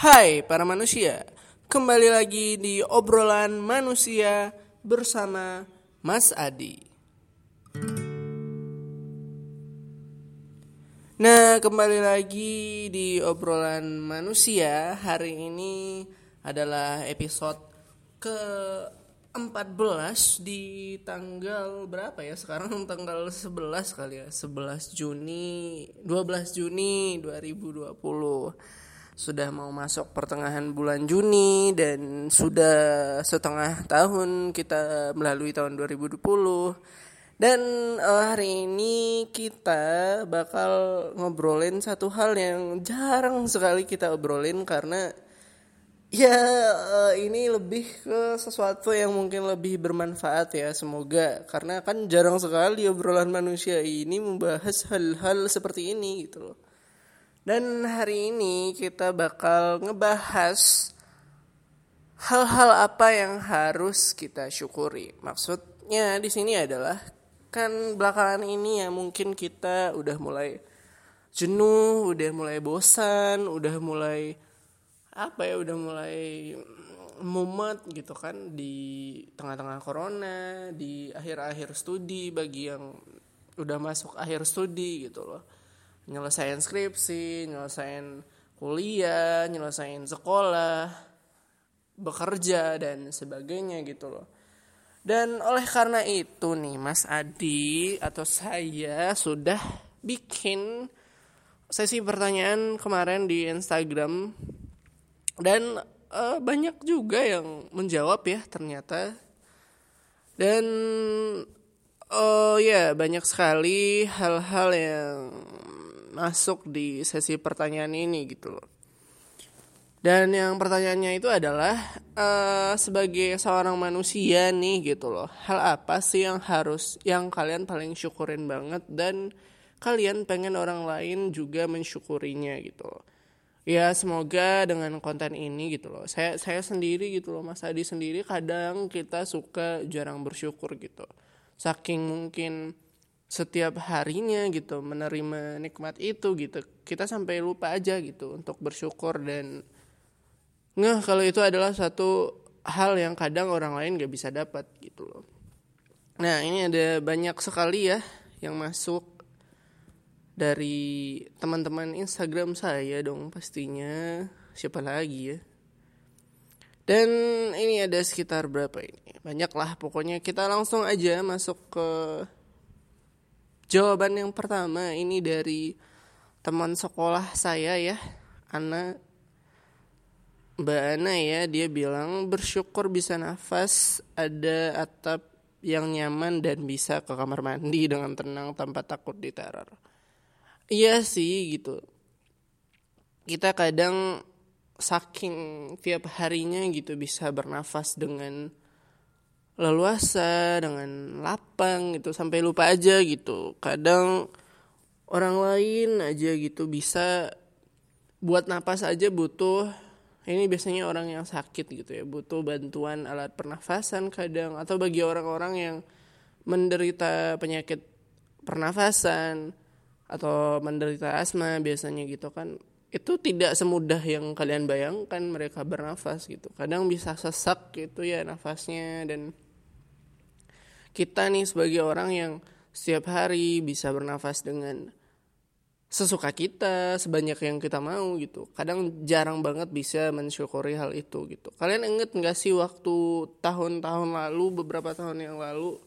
Hai para manusia, kembali lagi di obrolan manusia bersama Mas Adi. Nah, kembali lagi di obrolan manusia. Hari ini adalah episode ke 14 di tanggal berapa ya? Sekarang tanggal 11 kali ya. 11 Juni, 12 Juni 2020 sudah mau masuk pertengahan bulan Juni dan sudah setengah tahun kita melalui tahun 2020 dan uh, hari ini kita bakal ngobrolin satu hal yang jarang sekali kita obrolin karena ya uh, ini lebih ke sesuatu yang mungkin lebih bermanfaat ya semoga karena kan jarang sekali obrolan manusia ini membahas hal-hal seperti ini gitu loh. Dan hari ini kita bakal ngebahas hal-hal apa yang harus kita syukuri. Maksudnya di sini adalah kan belakangan ini ya mungkin kita udah mulai jenuh, udah mulai bosan, udah mulai apa ya, udah mulai mumet gitu kan di tengah-tengah corona, di akhir-akhir studi bagi yang udah masuk akhir studi gitu loh nyelesain skripsi, nyelesain kuliah, nyelesain sekolah, bekerja dan sebagainya gitu loh. Dan oleh karena itu nih Mas Adi atau saya sudah bikin sesi pertanyaan kemarin di Instagram dan uh, banyak juga yang menjawab ya ternyata. Dan oh ya banyak sekali hal-hal yang masuk di sesi pertanyaan ini gitu loh. Dan yang pertanyaannya itu adalah uh, sebagai seorang manusia nih gitu loh. Hal apa sih yang harus yang kalian paling syukurin banget dan kalian pengen orang lain juga mensyukurinya gitu loh. Ya semoga dengan konten ini gitu loh. Saya saya sendiri gitu loh Mas Adi sendiri kadang kita suka jarang bersyukur gitu. Saking mungkin setiap harinya gitu menerima nikmat itu gitu. Kita sampai lupa aja gitu untuk bersyukur dan ngeh kalau itu adalah satu hal yang kadang orang lain gak bisa dapat gitu loh. Nah ini ada banyak sekali ya yang masuk dari teman-teman Instagram saya dong pastinya. Siapa lagi ya? Dan ini ada sekitar berapa ini? Banyak lah pokoknya kita langsung aja masuk ke Jawaban yang pertama ini dari teman sekolah saya ya, Ana Mbak Ana ya, dia bilang bersyukur bisa nafas, ada atap yang nyaman dan bisa ke kamar mandi dengan tenang tanpa takut diteror. Iya sih gitu. Kita kadang saking tiap harinya gitu bisa bernafas dengan leluasa dengan lapang gitu sampai lupa aja gitu. Kadang orang lain aja gitu bisa buat napas aja butuh ini biasanya orang yang sakit gitu ya butuh bantuan alat pernafasan kadang atau bagi orang-orang yang menderita penyakit pernafasan atau menderita asma biasanya gitu kan. Itu tidak semudah yang kalian bayangkan mereka bernafas gitu. Kadang bisa sesak gitu ya nafasnya dan kita nih sebagai orang yang setiap hari bisa bernafas dengan sesuka kita sebanyak yang kita mau gitu. Kadang jarang banget bisa mensyukuri hal itu gitu. Kalian inget nggak sih waktu tahun-tahun lalu beberapa tahun yang lalu?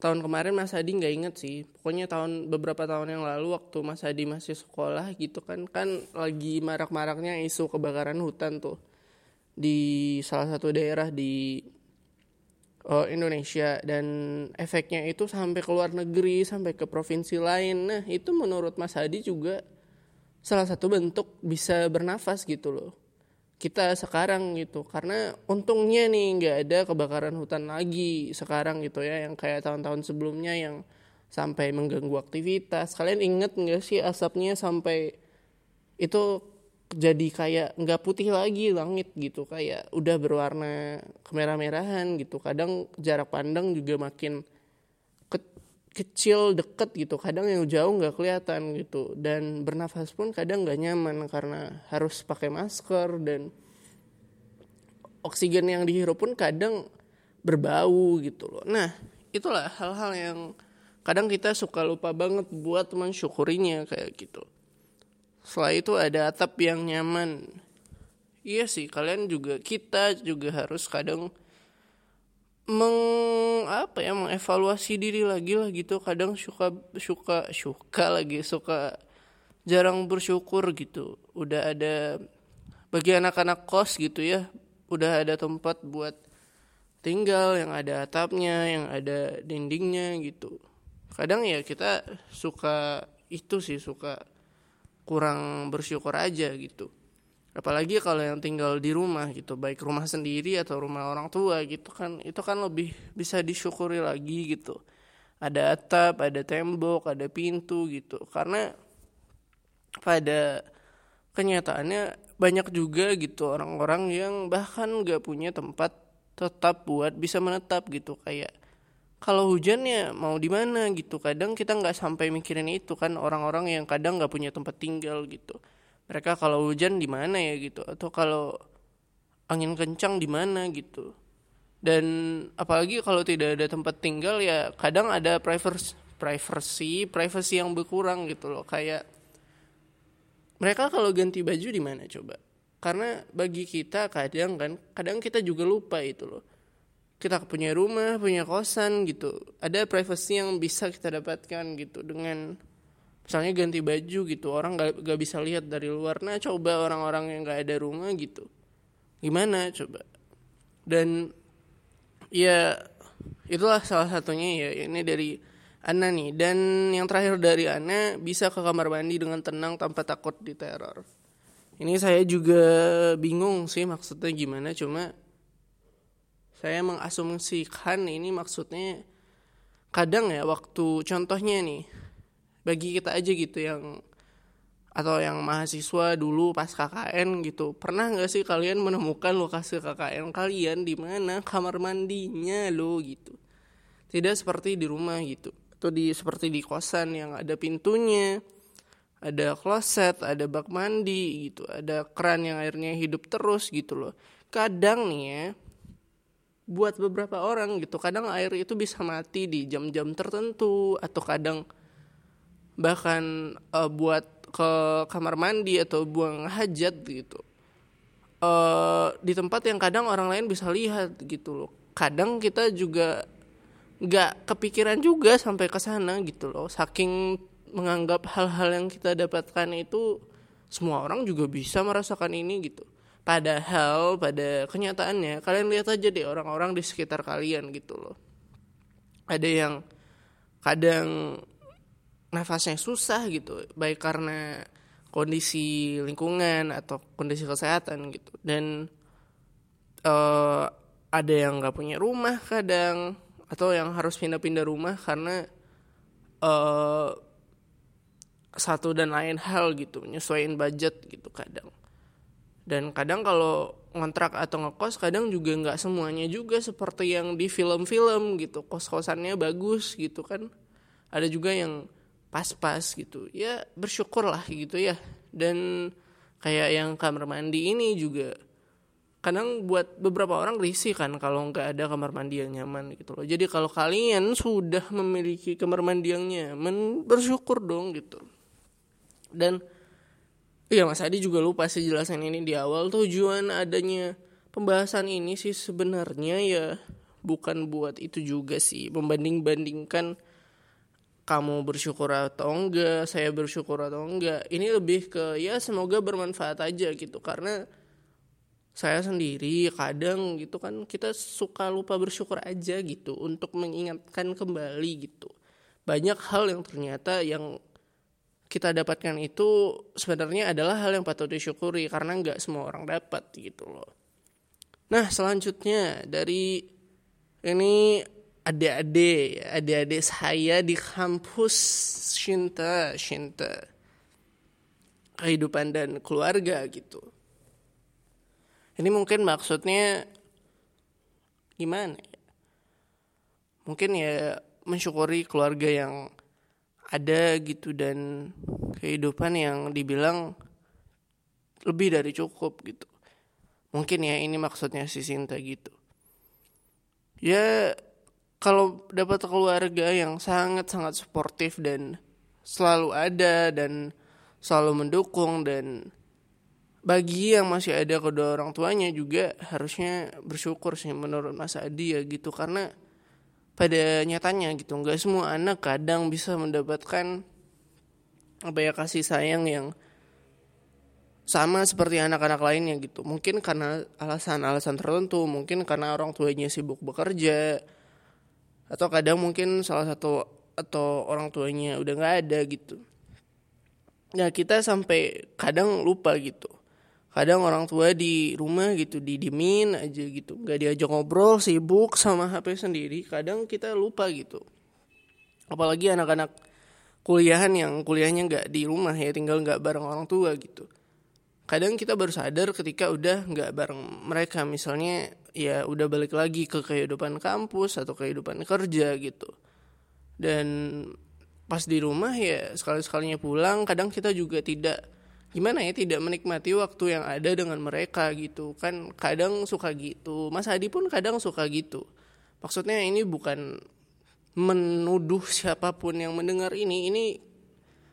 Tahun kemarin Mas Adi nggak inget sih. Pokoknya tahun beberapa tahun yang lalu waktu Mas Adi masih sekolah gitu kan. Kan lagi marak-maraknya isu kebakaran hutan tuh di salah satu daerah di uh, Indonesia dan efeknya itu sampai ke luar negeri sampai ke provinsi lain. Nah itu menurut Mas Hadi juga salah satu bentuk bisa bernafas gitu loh. Kita sekarang gitu karena untungnya nih nggak ada kebakaran hutan lagi sekarang gitu ya yang kayak tahun-tahun sebelumnya yang sampai mengganggu aktivitas. Kalian inget nggak sih asapnya sampai itu jadi kayak nggak putih lagi langit gitu kayak udah berwarna kemerah-merahan gitu. Kadang jarak pandang juga makin ke, kecil deket gitu. Kadang yang jauh nggak kelihatan gitu. Dan bernafas pun kadang nggak nyaman karena harus pakai masker dan oksigen yang dihirup pun kadang berbau gitu loh. Nah itulah hal-hal yang kadang kita suka lupa banget buat mensyukurinya kayak gitu setelah itu ada atap yang nyaman. Iya sih kalian juga kita juga harus kadang meng apa ya mengevaluasi diri lagi lah gitu. Kadang suka suka suka lagi suka jarang bersyukur gitu. Udah ada bagi anak-anak kos gitu ya udah ada tempat buat tinggal yang ada atapnya yang ada dindingnya gitu. Kadang ya kita suka itu sih suka kurang bersyukur aja gitu. Apalagi kalau yang tinggal di rumah gitu baik rumah sendiri atau rumah orang tua gitu kan itu kan lebih bisa disyukuri lagi gitu. Ada atap ada tembok ada pintu gitu. Karena pada kenyataannya banyak juga gitu orang-orang yang bahkan gak punya tempat tetap buat bisa menetap gitu. Kayak kalau hujan ya mau di mana gitu. Kadang kita nggak sampai mikirin itu kan orang-orang yang kadang nggak punya tempat tinggal gitu. Mereka kalau hujan di mana ya gitu atau kalau angin kencang di mana gitu. Dan apalagi kalau tidak ada tempat tinggal ya kadang ada privacy privacy privacy yang berkurang gitu loh. Kayak mereka kalau ganti baju di mana coba? Karena bagi kita kadang kan kadang kita juga lupa itu loh kita punya rumah punya kosan gitu. Ada privacy yang bisa kita dapatkan gitu dengan misalnya ganti baju gitu. Orang gak, gak bisa lihat dari luar. Nah coba orang-orang yang gak ada rumah gitu. Gimana coba? Dan ya itulah salah satunya ya. Ini dari Ana nih. Dan yang terakhir dari Ana bisa ke kamar mandi dengan tenang tanpa takut diteror. Ini saya juga bingung sih maksudnya gimana. Cuma saya mengasumsikan ini maksudnya kadang ya waktu contohnya nih bagi kita aja gitu yang atau yang mahasiswa dulu pas KKN gitu pernah nggak sih kalian menemukan lokasi KKN kalian di mana? Kamar mandinya lo gitu. Tidak seperti di rumah gitu. Atau di seperti di kosan yang ada pintunya ada kloset ada bak mandi gitu ada keran yang airnya hidup terus gitu loh. Kadang nih ya buat beberapa orang gitu. Kadang air itu bisa mati di jam-jam tertentu atau kadang bahkan uh, buat ke kamar mandi atau buang hajat gitu. Uh, di tempat yang kadang orang lain bisa lihat gitu loh. Kadang kita juga nggak kepikiran juga sampai ke sana gitu loh. Saking menganggap hal-hal yang kita dapatkan itu semua orang juga bisa merasakan ini gitu padahal pada kenyataannya kalian lihat aja deh orang-orang di sekitar kalian gitu loh. Ada yang kadang nafasnya susah gitu baik karena kondisi lingkungan atau kondisi kesehatan gitu. Dan uh, ada yang nggak punya rumah kadang atau yang harus pindah-pindah rumah karena uh, satu dan lain hal gitu nyesuaiin budget gitu kadang dan kadang kalau ngontrak atau ngekos kadang juga nggak semuanya juga seperti yang di film-film gitu. Kos-kosannya bagus gitu kan. Ada juga yang pas-pas gitu. Ya bersyukurlah gitu ya. Dan kayak yang kamar mandi ini juga kadang buat beberapa orang risih kan kalau nggak ada kamar mandi yang nyaman gitu loh. Jadi kalau kalian sudah memiliki kamar mandi yang nyaman bersyukur dong gitu. Dan iya Mas Adi juga lupa sih jelasin ini di awal tujuan adanya pembahasan ini sih sebenarnya ya bukan buat itu juga sih membanding-bandingkan kamu bersyukur atau enggak, saya bersyukur atau enggak. Ini lebih ke ya semoga bermanfaat aja gitu karena saya sendiri kadang gitu kan kita suka lupa bersyukur aja gitu untuk mengingatkan kembali gitu. Banyak hal yang ternyata yang kita dapatkan itu sebenarnya adalah hal yang patut disyukuri karena nggak semua orang dapat gitu loh. Nah selanjutnya dari ini adik-adik adik-adik saya di kampus Shinta Shinta. Kehidupan dan keluarga gitu. Ini mungkin maksudnya gimana ya? Mungkin ya mensyukuri keluarga yang ada gitu dan kehidupan yang dibilang lebih dari cukup gitu. Mungkin ya ini maksudnya si Sinta gitu. Ya kalau dapat keluarga yang sangat-sangat suportif dan selalu ada dan selalu mendukung dan bagi yang masih ada kedua orang tuanya juga harusnya bersyukur sih menurut Mas Adi ya gitu. Karena pada nyatanya gitu. Nggak semua anak kadang bisa mendapatkan apa ya kasih sayang yang sama seperti anak-anak lainnya gitu. Mungkin karena alasan-alasan tertentu mungkin karena orang tuanya sibuk bekerja atau kadang mungkin salah satu atau orang tuanya udah nggak ada gitu. Ya kita sampai kadang lupa gitu kadang orang tua di rumah gitu didimin aja gitu. Nggak diajak ngobrol sibuk sama HP sendiri kadang kita lupa gitu. Apalagi anak-anak kuliahan yang kuliahnya nggak di rumah ya tinggal nggak bareng orang tua gitu. Kadang kita baru sadar ketika udah nggak bareng mereka. Misalnya ya udah balik lagi ke kehidupan kampus atau kehidupan kerja gitu. Dan pas di rumah ya sekali sekalinya pulang kadang kita juga tidak gimana ya tidak menikmati waktu yang ada dengan mereka gitu. Kan kadang suka gitu. Mas Adi pun kadang suka gitu. Maksudnya ini bukan menuduh siapa pun yang mendengar ini. Ini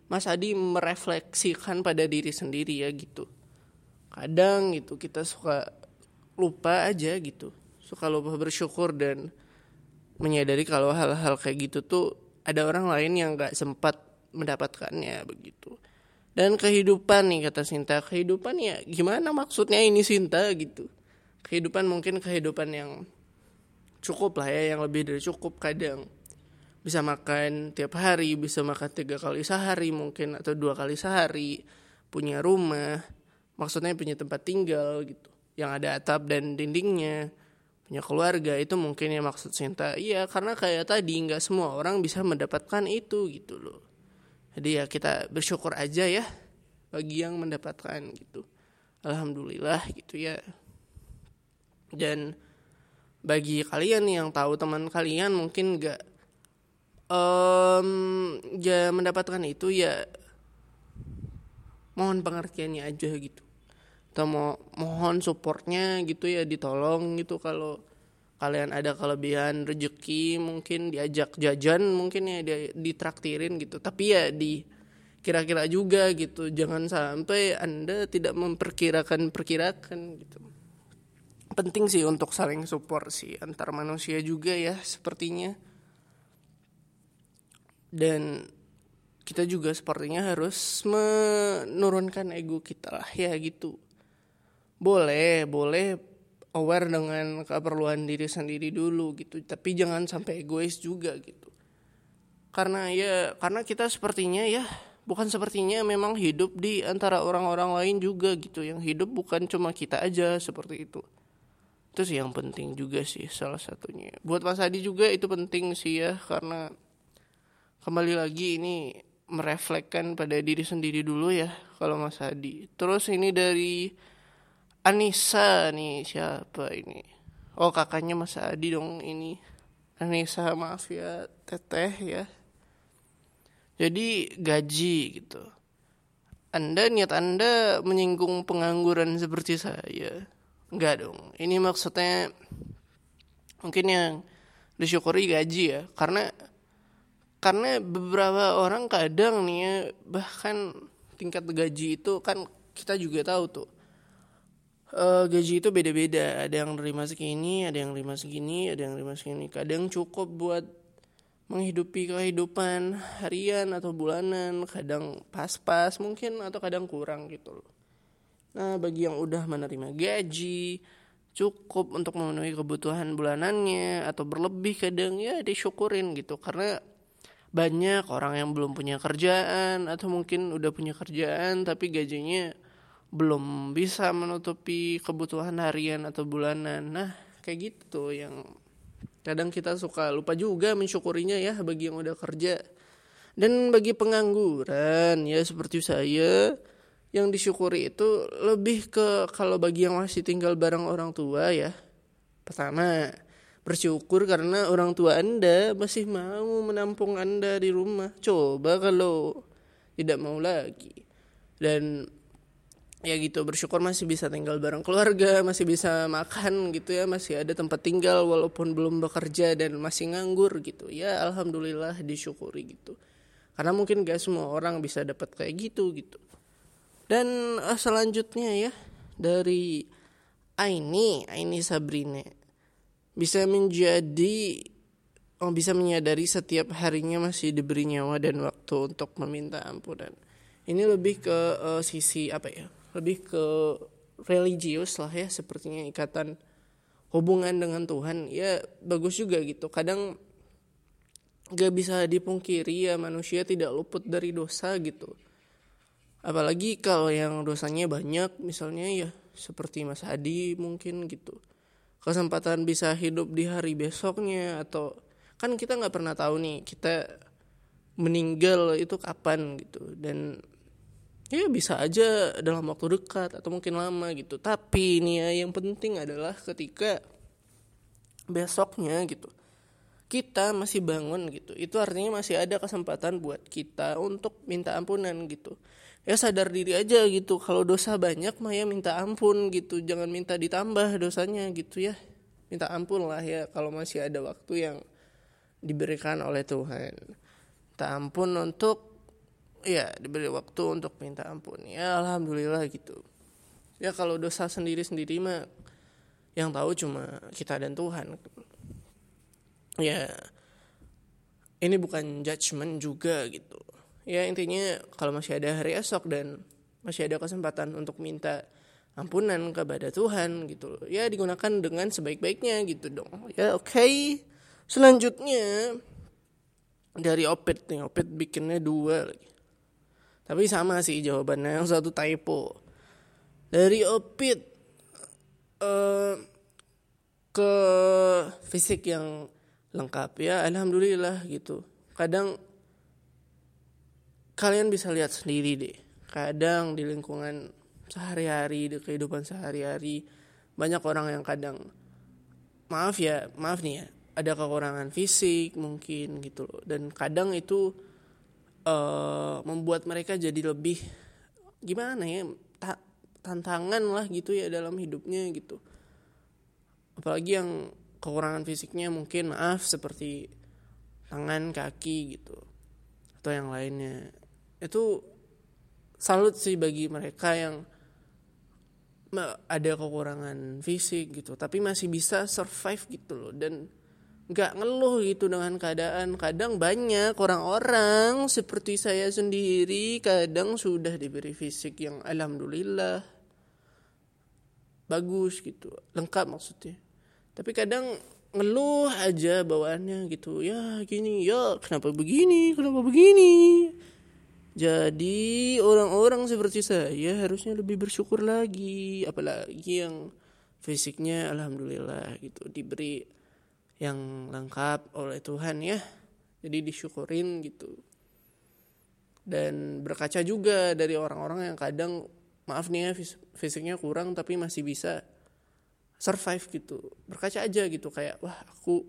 Mas Adi merefleksikan pada diri sendiri ya gitu. Kadang gitu kita suka lupa aja gitu. Suka lupa bersyukur dan menyadari kalau hal-hal kayak gitu tuh ada orang lain yang gak sempat mendapatkannya begitu dan kehidupan nih kata Sinta. Kehidupan ya gimana maksudnya ini Sinta gitu. Kehidupan mungkin kehidupan yang cukup lah ya yang lebih dari cukup kadang. Bisa makan tiap hari bisa makan tiga kali sehari mungkin atau dua kali sehari. Punya rumah maksudnya punya tempat tinggal gitu. Yang ada atap dan dindingnya punya keluarga itu mungkin ya maksud cinta iya karena kayak tadi nggak semua orang bisa mendapatkan itu gitu loh jadi ya kita bersyukur aja ya bagi yang mendapatkan gitu. Alhamdulillah gitu ya. Dan bagi kalian yang tahu teman kalian mungkin nggak um, ya mendapatkan itu ya mohon pengertiannya aja gitu. Kita mau mohon supportnya gitu ya ditolong gitu kalau kalian ada kelebihan rezeki mungkin diajak jajan mungkin ya di, ditraktirin gitu. Tapi ya di kira-kira juga gitu. Jangan sampai anda tidak memperkirakan perkirakan gitu. Penting sih untuk saling support sih antar manusia juga ya sepertinya. Dan kita juga sepertinya harus menurunkan ego kita lah ya gitu. Boleh boleh aware dengan keperluan diri sendiri dulu gitu. Tapi jangan sampai egois juga gitu. Karena ya karena kita sepertinya ya bukan sepertinya memang hidup di antara orang-orang lain juga gitu. Yang hidup bukan cuma kita aja seperti itu. Itu sih yang penting juga sih salah satunya. Buat Mas Adi juga itu penting sih ya karena kembali lagi ini merefleksikan pada diri sendiri dulu ya kalau Mas Adi. Terus ini dari Anissa nih siapa ini oh kakaknya Mas Adi dong ini Anissa maaf ya teteh ya jadi gaji gitu anda niat Anda menyinggung pengangguran seperti saya? Enggak dong. Ini maksudnya mungkin yang disyukuri gaji ya. Karena karena beberapa orang kadang nih ya bahkan tingkat gaji itu kan kita juga tahu tuh uh, gaji itu beda-beda. Ada yang nerima segini ada yang nerima segini ada yang nerima segini. Kadang cukup buat menghidupi kehidupan harian atau bulanan. Kadang pas-pas mungkin atau kadang kurang gitu loh. Nah bagi yang udah menerima gaji cukup untuk memenuhi kebutuhan bulanannya atau berlebih kadang ya disyukurin gitu. Karena banyak orang yang belum punya kerjaan atau mungkin udah punya kerjaan tapi gajinya belum bisa menutupi kebutuhan harian atau bulanan. Nah, kayak gitu yang kadang kita suka lupa juga mensyukurinya ya bagi yang udah kerja. Dan bagi pengangguran ya seperti saya yang disyukuri itu lebih ke kalau bagi yang masih tinggal bareng orang tua ya. Pertama, bersyukur karena orang tua anda masih mau menampung anda di rumah coba kalau tidak mau lagi dan ya gitu bersyukur masih bisa tinggal bareng keluarga masih bisa makan gitu ya masih ada tempat tinggal walaupun belum bekerja dan masih nganggur gitu ya alhamdulillah disyukuri gitu karena mungkin gak semua orang bisa dapat kayak gitu gitu dan uh, selanjutnya ya dari Aini Aini Sabrina bisa menjadi oh, bisa menyadari setiap harinya masih diberi nyawa dan waktu untuk meminta ampunan. Ini lebih ke uh, sisi apa ya? Lebih ke religius lah ya, sepertinya ikatan hubungan dengan Tuhan. Ya bagus juga gitu. Kadang gak bisa dipungkiri ya manusia tidak luput dari dosa gitu. Apalagi kalau yang dosanya banyak, misalnya ya seperti Mas Adi mungkin gitu kesempatan bisa hidup di hari besoknya atau kan kita nggak pernah tahu nih kita meninggal itu kapan gitu dan ya bisa aja dalam waktu dekat atau mungkin lama gitu. Tapi ini ya yang penting adalah ketika besoknya gitu kita masih bangun gitu. Itu artinya masih ada kesempatan buat kita untuk minta ampunan gitu. Ya sadar diri aja gitu. Kalau dosa banyak mah ya minta ampun gitu. Jangan minta ditambah dosanya gitu ya. Minta ampun lah ya kalau masih ada waktu yang diberikan oleh Tuhan. Minta ampun untuk ya diberi waktu untuk minta ampun. Ya alhamdulillah gitu. Ya kalau dosa sendiri sendiri mah yang tahu cuma kita dan Tuhan. Ya ini bukan judgement juga gitu. Ya intinya kalau masih ada hari esok dan masih ada kesempatan untuk minta ampunan kepada Tuhan gitu ya digunakan dengan sebaik-baiknya gitu dong. Ya oke. Okay. selanjutnya dari Opet nih Opet bikinnya dua lagi tapi sama sih jawabannya yang satu typo. Dari Opet uh, ke fisik yang lengkap. Ya alhamdulillah gitu. Kadang kalian bisa lihat sendiri deh. Kadang di lingkungan sehari-hari di kehidupan sehari-hari banyak orang yang kadang maaf ya maaf nih ya ada kekurangan fisik mungkin gitu loh. Dan kadang itu uh, membuat mereka jadi lebih gimana ya ta tantangan lah gitu ya dalam hidupnya gitu. Apalagi yang kekurangan fisiknya mungkin maaf seperti tangan kaki gitu atau yang lainnya. Itu salut sih bagi mereka yang ada kekurangan fisik gitu tapi masih bisa survive gitu loh. Dan nggak ngeluh gitu dengan keadaan. Kadang banyak orang-orang seperti saya sendiri kadang sudah diberi fisik yang alhamdulillah bagus gitu lengkap maksudnya. Tapi kadang ngeluh aja bawaannya gitu ya gini ya kenapa begini kenapa begini? Jadi orang-orang seperti saya harusnya lebih bersyukur lagi, apalagi yang fisiknya alhamdulillah gitu diberi yang lengkap oleh Tuhan ya. Jadi disyukurin gitu. Dan berkaca juga dari orang-orang yang kadang maaf nih ya fisiknya kurang tapi masih bisa survive gitu. Berkaca aja gitu kayak wah aku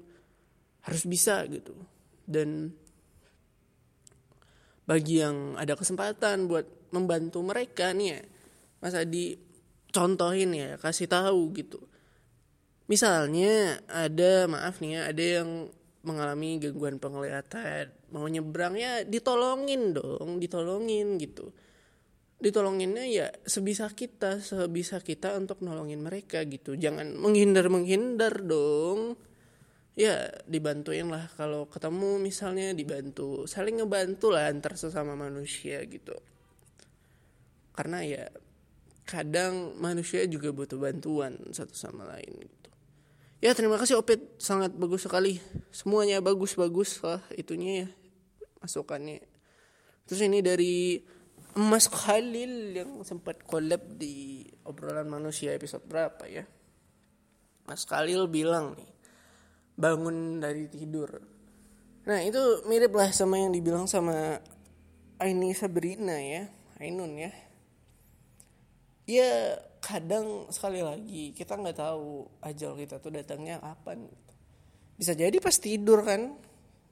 harus bisa gitu. Dan bagi yang ada kesempatan buat membantu mereka nih ya masa dicontohin ya kasih tahu gitu misalnya ada maaf nih ya ada yang mengalami gangguan penglihatan mau nyebrang ya ditolongin dong ditolongin gitu. Ditolonginnya ya sebisa kita sebisa kita untuk nolongin mereka gitu. Jangan menghindar menghindar dong. Ya dibantuin lah kalau ketemu misalnya dibantu saling ngebantu lah antar sesama manusia gitu. Karena ya kadang manusia juga butuh bantuan satu sama lain gitu ya terima kasih Opet sangat bagus sekali semuanya bagus-bagus lah itunya ya masukannya terus ini dari Mas Khalil yang sempat collab di obrolan manusia episode berapa ya Mas Khalil bilang nih bangun dari tidur. Nah itu mirip lah sama yang dibilang sama Aini Sabrina ya, Ainun ya. Ya kadang sekali lagi kita nggak tahu ajal kita tuh datangnya kapan. Gitu. bisa jadi pas tidur kan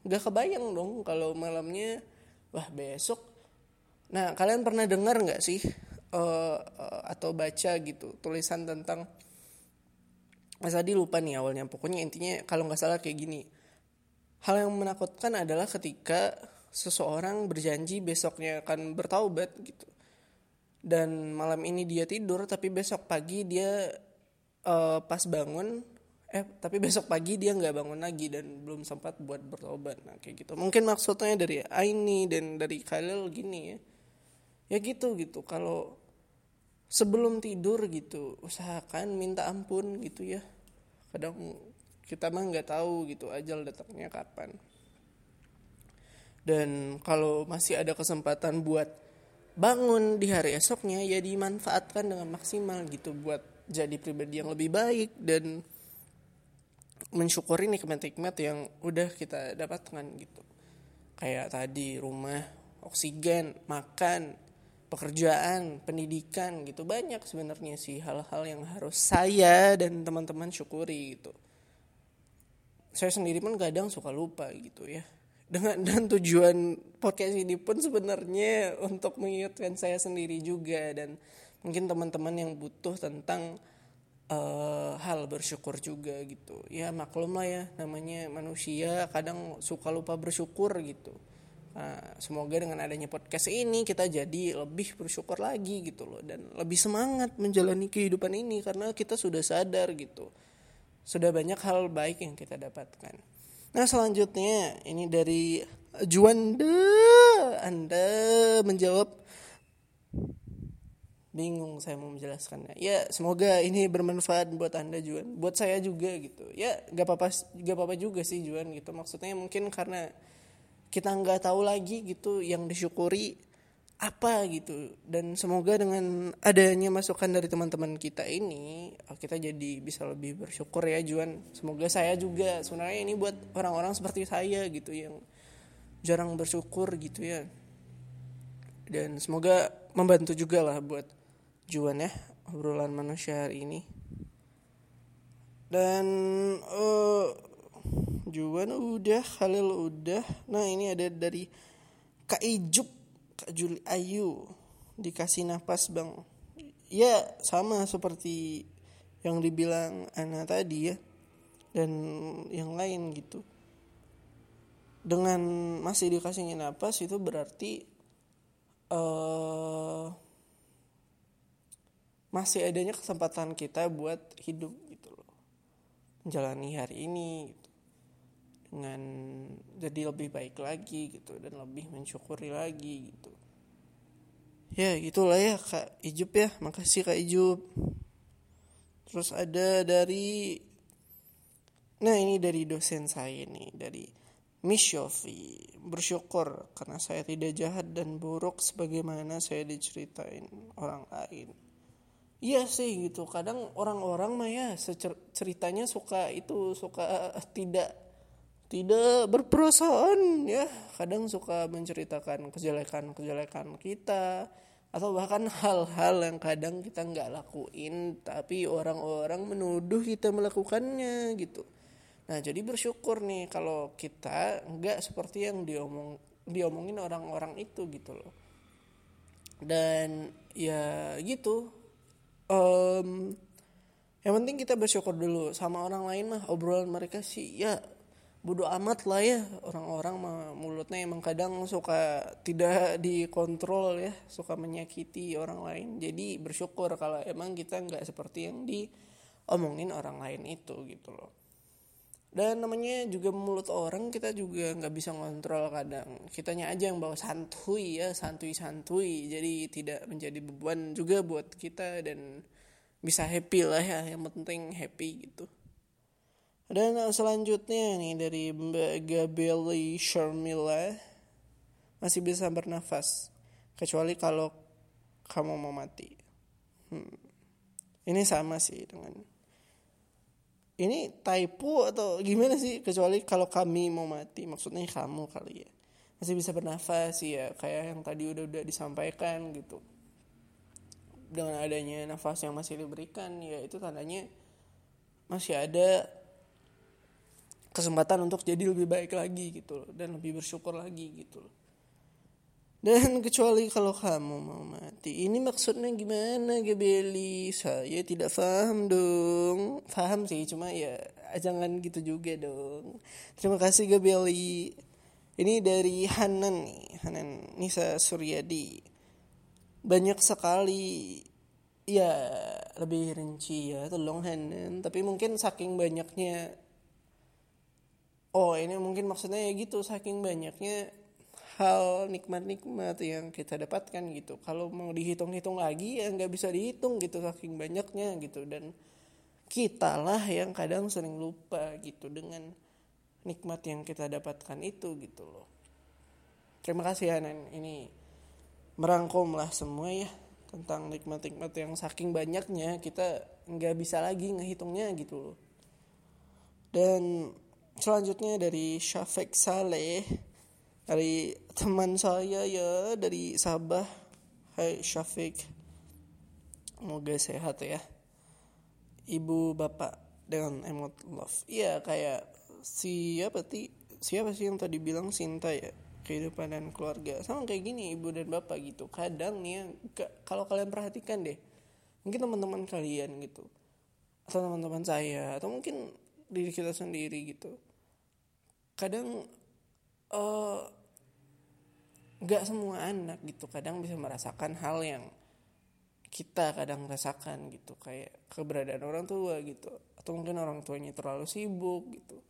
nggak kebayang dong kalau malamnya wah besok nah kalian pernah dengar nggak sih uh, uh, atau baca gitu tulisan tentang Mas Adi lupa nih awalnya pokoknya intinya kalau nggak salah kayak gini hal yang menakutkan adalah ketika seseorang berjanji besoknya akan bertaubat gitu dan malam ini dia tidur tapi besok pagi dia uh, pas bangun eh tapi besok pagi dia nggak bangun lagi dan belum sempat buat bertobat. Nah kayak gitu. Mungkin maksudnya dari Aini dan dari Khalil gini ya. Ya gitu gitu. Kalau sebelum tidur gitu usahakan minta ampun gitu ya. Kadang kita mah nggak tahu gitu ajal datangnya kapan. Dan kalau masih ada kesempatan buat bangun di hari esoknya ya dimanfaatkan dengan maksimal gitu buat jadi pribadi yang lebih baik dan mensyukuri nikmat-nikmat yang udah kita dapatkan gitu kayak tadi rumah oksigen makan pekerjaan, pendidikan gitu banyak sebenarnya sih hal-hal yang harus saya dan teman-teman syukuri gitu. Saya sendiri pun kadang suka lupa gitu ya. Dengan dan tujuan podcast ini pun sebenarnya untuk mengingatkan saya sendiri juga dan mungkin teman-teman yang butuh tentang uh, hal bersyukur juga gitu. Ya maklum lah ya namanya manusia kadang suka lupa bersyukur gitu Nah, semoga dengan adanya podcast ini kita jadi lebih bersyukur lagi gitu loh dan lebih semangat menjalani kehidupan ini karena kita sudah sadar gitu. Sudah banyak hal baik yang kita dapatkan. Nah, selanjutnya ini dari Juanda Anda menjawab bingung saya mau menjelaskannya. Ya, semoga ini bermanfaat buat Anda Juan, buat saya juga gitu. Ya, gak apa-apa gak apa-apa juga sih Juan gitu. Maksudnya mungkin karena kita nggak tahu lagi gitu yang disyukuri apa gitu. Dan semoga dengan adanya masukan dari teman-teman kita ini oh, kita jadi bisa lebih bersyukur ya Juan. Semoga saya juga sebenarnya ini buat orang-orang seperti saya gitu yang jarang bersyukur gitu ya. Dan semoga membantu juga lah buat Juan ya obrolan manusia hari ini. Dan uh, Juan udah, Khalil udah. Nah ini ada dari Kak Ijup, Kak Juli Ayu. Dikasih nafas bang. Ya sama seperti yang dibilang Ana tadi ya. Dan yang lain gitu. Dengan masih dikasihnya nafas itu berarti uh, masih adanya kesempatan kita buat hidup gitu loh. Menjalani hari ini gitu dengan jadi lebih baik lagi gitu dan lebih mensyukuri lagi gitu. Ya gitulah ya kak Ijup ya. Makasih kak Ijup terus ada dari nah ini dari dosen saya nih dari Miss Yofi bersyukur karena saya tidak jahat dan buruk sebagaimana saya diceritain orang lain. Iya sih gitu. Kadang orang-orang mah ya ceritanya suka itu suka tidak tidak berperasaan ya. Kadang suka menceritakan kejelekan-kejelekan kita atau bahkan hal-hal yang kadang kita nggak lakuin tapi orang-orang menuduh kita melakukannya gitu. Nah jadi bersyukur nih kalau kita nggak seperti yang diomong diomongin orang-orang itu gitu loh. Dan ya gitu. Um, yang penting kita bersyukur dulu sama orang lain mah obrolan mereka sih ya bodoh amat lah ya orang-orang mulutnya emang kadang suka tidak dikontrol ya suka menyakiti orang lain. Jadi bersyukur kalau emang kita nggak seperti yang diomongin orang lain itu gitu loh. Dan namanya juga mulut orang kita juga nggak bisa ngontrol kadang. Kitanya aja yang bawa santuy ya santuy santuy jadi tidak menjadi beban juga buat kita dan bisa happy lah ya yang penting happy gitu dan selanjutnya nih dari Mbak Gabeli Sharmila masih bisa bernafas kecuali kalau kamu mau mati. Hmm. Ini sama sih dengan ini typo atau gimana sih kecuali kalau kami mau mati maksudnya kamu kali ya masih bisa bernafas ya kayak yang tadi udah udah disampaikan gitu dengan adanya nafas yang masih diberikan ya itu tandanya masih ada kesempatan untuk jadi lebih baik lagi gitu loh dan lebih bersyukur lagi gitu loh. Dan kecuali kalau kamu mau mati. Ini maksudnya gimana Gebeli? Saya tidak paham dong. Paham sih cuma ya Jangan gitu juga dong. Terima kasih Gebeli. Ini dari Hanan nih Hanan Nisa Suryadi. Banyak sekali. Ya lebih rinci ya Tolong Hanan. Tapi mungkin saking banyaknya Oh ini mungkin maksudnya ya gitu Saking banyaknya hal nikmat-nikmat yang kita dapatkan gitu. Kalau mau dihitung-hitung lagi ya nggak bisa dihitung gitu saking banyaknya gitu. Dan kita lah yang kadang sering lupa gitu dengan nikmat yang kita dapatkan itu gitu loh. Terima kasih Hanan ini merangkum lah semua ya tentang nikmat-nikmat yang saking banyaknya kita nggak bisa lagi ngehitungnya gitu loh. Dan selanjutnya dari Syafiq Saleh dari teman saya ya dari Sabah. Hai Syafiq semoga sehat ya. Ibu bapak dengan emot love. Iya kayak siapa ti? Siapa sih yang tadi bilang Sinta ya? Kehidupan dan keluarga. Sama kayak gini ibu dan bapak gitu. Kadang nih ya kalau kalian perhatikan deh mungkin teman-teman kalian gitu atau teman-teman saya atau mungkin diri kita sendiri gitu. Kadang uh, nggak semua anak gitu kadang bisa merasakan hal yang kita kadang rasakan gitu. Kayak keberadaan orang tua gitu. Atau mungkin orang tuanya terlalu sibuk gitu.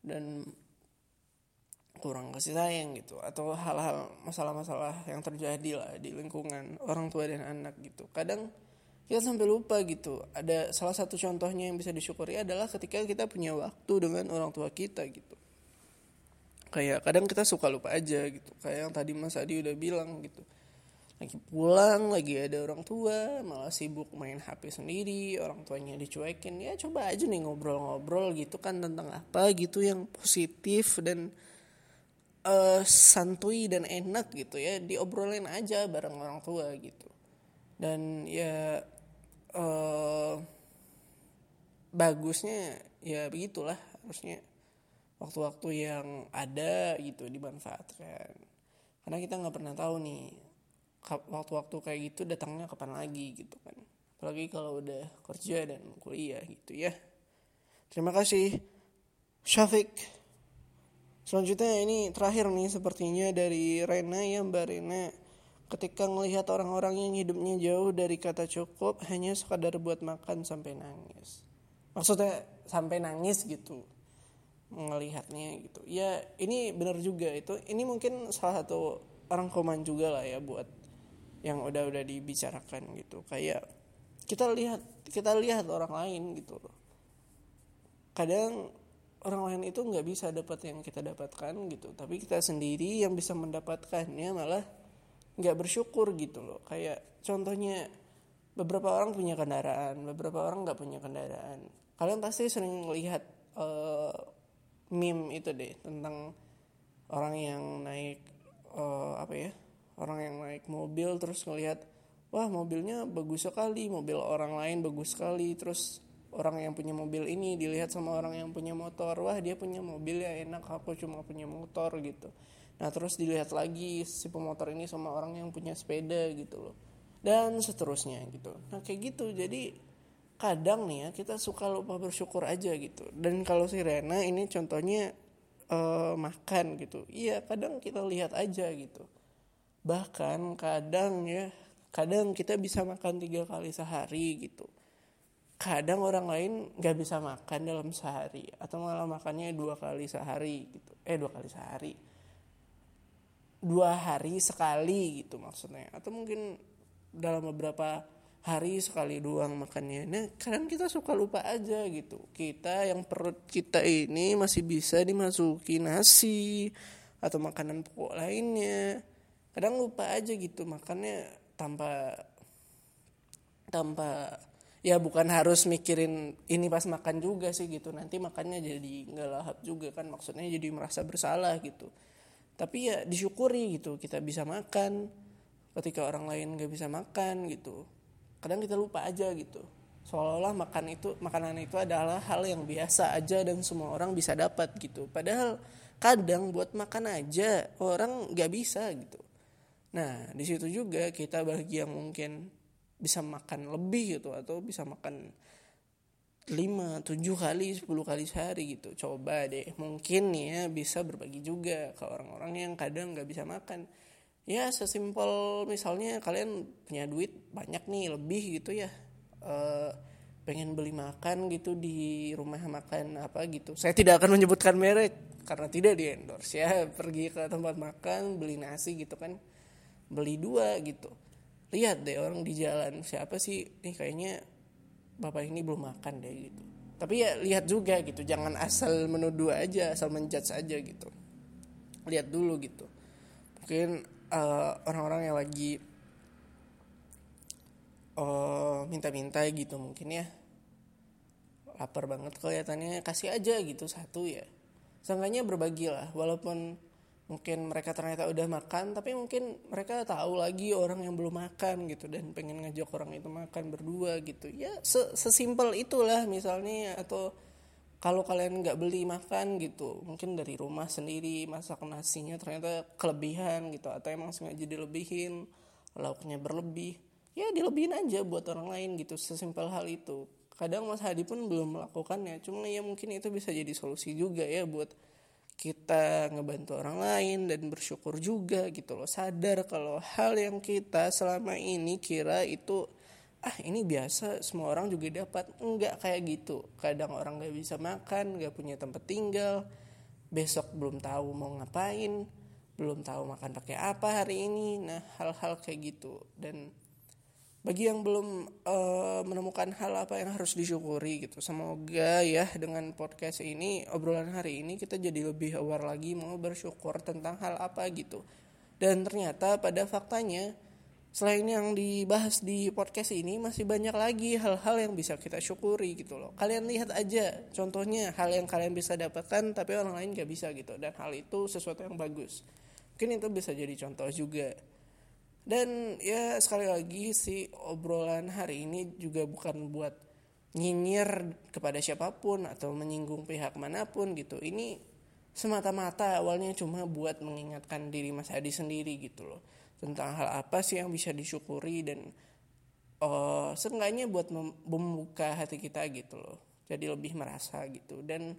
Dan kurang kasih sayang gitu. Atau hal-hal masalah-masalah yang terjadi lah di lingkungan orang tua dan anak gitu. Kadang kita sampai lupa gitu. Ada salah satu contohnya yang bisa disyukuri adalah ketika kita punya waktu dengan orang tua kita gitu. Kayak kadang kita suka lupa aja gitu. Kayak yang tadi Mas Adi udah bilang gitu. Lagi pulang lagi ada orang tua malah sibuk main HP sendiri orang tuanya dicuekin. Ya coba aja nih ngobrol-ngobrol gitu kan tentang apa gitu yang positif dan uh, santuy dan enak gitu ya. Diobrolin aja bareng orang tua gitu. Dan ya uh, bagusnya ya begitulah. Harusnya waktu-waktu yang ada gitu dimanfaatkan. Karena kita nggak pernah tahu nih waktu-waktu kayak gitu datangnya kapan lagi gitu kan. Apalagi kalau udah kerja dan kuliah gitu ya. Terima kasih Syafiq. Selanjutnya ini terakhir nih sepertinya dari Rena ya Mbak Rena ketika melihat orang-orang yang hidupnya jauh dari kata cukup hanya sekadar buat makan sampai nangis. Maksudnya sampai nangis gitu melihatnya gitu. Ya ini benar juga itu. Ini mungkin salah satu orang koman juga lah ya buat yang udah-udah dibicarakan gitu. Kayak kita lihat kita lihat orang lain gitu loh. Kadang orang lain itu nggak bisa dapat yang kita dapatkan gitu. Tapi kita sendiri yang bisa mendapatkannya malah nggak bersyukur gitu loh. Kayak contohnya beberapa orang punya kendaraan beberapa orang nggak punya kendaraan. Kalian pasti sering lihat uh, meme itu deh tentang orang yang naik uh, apa ya orang yang naik mobil terus ngelihat wah mobilnya bagus sekali mobil orang lain bagus sekali. Terus orang yang punya mobil ini dilihat sama orang yang punya motor wah dia punya mobil ya enak aku cuma punya motor gitu. Nah terus dilihat lagi si pemotor ini sama orang yang punya sepeda gitu loh. Dan seterusnya gitu. Nah kayak gitu. Jadi kadang nih ya kita suka lupa bersyukur aja gitu. Dan kalau si Rena ini contohnya uh, makan gitu. Iya kadang kita lihat aja gitu. Bahkan kadang ya kadang kita bisa makan tiga kali sehari gitu kadang orang lain nggak bisa makan dalam sehari atau malah makannya dua kali sehari gitu eh dua kali sehari dua hari sekali gitu maksudnya atau mungkin dalam beberapa hari sekali doang makannya. Nah, kadang kita suka lupa aja gitu. Kita yang perut kita ini masih bisa dimasuki nasi atau makanan pokok lainnya. Kadang lupa aja gitu makannya tanpa tanpa ya bukan harus mikirin ini pas makan juga sih gitu. Nanti makannya jadi nggak lahap juga kan maksudnya jadi merasa bersalah gitu. Tapi ya disyukuri gitu kita bisa makan ketika orang lain nggak bisa makan gitu kadang kita lupa aja gitu seolah-olah makan itu makanan itu adalah hal yang biasa aja dan semua orang bisa dapat gitu padahal kadang buat makan aja orang nggak bisa gitu nah di situ juga kita bagi yang mungkin bisa makan lebih gitu atau bisa makan 5, 7 kali, 10 kali sehari gitu. Coba deh, mungkin ya bisa berbagi juga ke orang-orang yang kadang nggak bisa makan. Ya sesimpel misalnya kalian punya duit banyak nih lebih gitu ya uh, pengen beli makan gitu di rumah makan apa gitu. Saya tidak akan menyebutkan merek karena tidak di endorse ya. Pergi ke tempat makan beli nasi gitu kan beli dua gitu lihat deh orang di jalan siapa sih? Nih kayaknya bapak ini belum makan deh gitu. Tapi ya lihat juga gitu. Jangan asal menuduh aja asal menjudge aja gitu. Lihat dulu gitu. Mungkin uh, orang-orang yang lagi oh minta-minta gitu mungkin ya. Lapar banget kelihatannya. Kasih aja gitu. Satu ya. Seenggaknya berbagi lah walaupun mungkin mereka ternyata udah makan tapi mungkin mereka tahu lagi orang yang belum makan gitu dan pengen ngajak orang itu makan berdua gitu. Ya sesimpel itulah misalnya atau kalau kalian nggak beli makan gitu mungkin dari rumah sendiri masak nasinya ternyata kelebihan gitu atau emang sengaja dilebihin lauknya berlebih ya dilebihin aja buat orang lain gitu sesimpel hal itu. Kadang Mas Hadi pun belum melakukannya cuma ya mungkin itu bisa jadi solusi juga ya buat kita ngebantu orang lain dan bersyukur juga gitu loh. Sadar kalau hal yang kita selama ini kira itu ah ini biasa semua orang juga dapat. Enggak kayak gitu. Kadang orang nggak bisa makan nggak punya tempat tinggal. Besok belum tahu mau ngapain belum tahu makan pakai apa hari ini. Nah hal-hal kayak gitu. Dan bagi yang belum uh, menemukan hal apa yang harus disyukuri gitu. Semoga ya dengan podcast ini obrolan hari ini kita jadi lebih aware lagi mau bersyukur tentang hal apa gitu. Dan ternyata pada faktanya selain yang dibahas di podcast ini masih banyak lagi hal-hal yang bisa kita syukuri gitu loh. Kalian lihat aja contohnya hal yang kalian bisa dapatkan tapi orang lain gak bisa gitu. Dan hal itu sesuatu yang bagus. Mungkin itu bisa jadi contoh juga dan ya sekali lagi si obrolan hari ini juga bukan buat nyinyir kepada siapa pun atau menyinggung pihak mana pun gitu. Ini semata-mata awalnya cuma buat mengingatkan diri Mas Adi sendiri gitu loh. Tentang hal apa sih yang bisa disyukuri dan uh, seenggaknya buat membuka hati kita gitu loh. Jadi lebih merasa gitu dan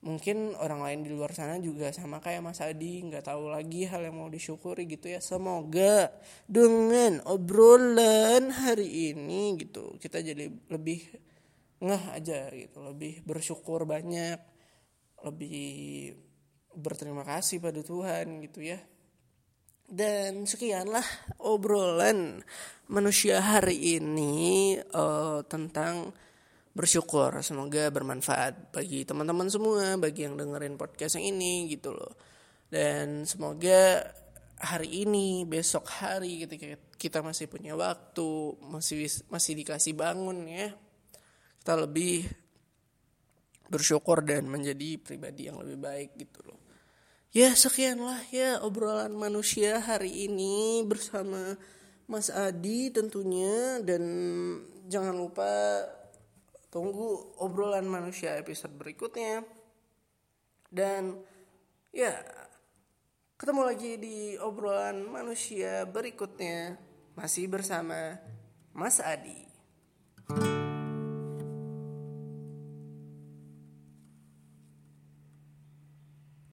mungkin orang lain di luar sana juga sama kayak Mas Adi nggak tahu lagi hal yang mau disyukuri gitu ya. Semoga dengan obrolan hari ini gitu kita jadi lebih ngeh aja gitu lebih bersyukur banyak lebih berterima kasih pada Tuhan gitu ya. Dan sekianlah obrolan manusia hari ini uh, tentang bersyukur. Semoga bermanfaat bagi teman-teman semua bagi yang dengerin podcast yang ini gitu loh. Dan semoga hari ini besok hari ketika kita masih punya waktu masih masih dikasih bangun ya kita lebih bersyukur dan menjadi pribadi yang lebih baik gitu loh. Ya sekianlah ya obrolan manusia hari ini bersama Mas Adi tentunya. Dan jangan lupa tunggu obrolan manusia episode berikutnya. Dan ya ketemu lagi di obrolan manusia berikutnya. Masih bersama Mas Adi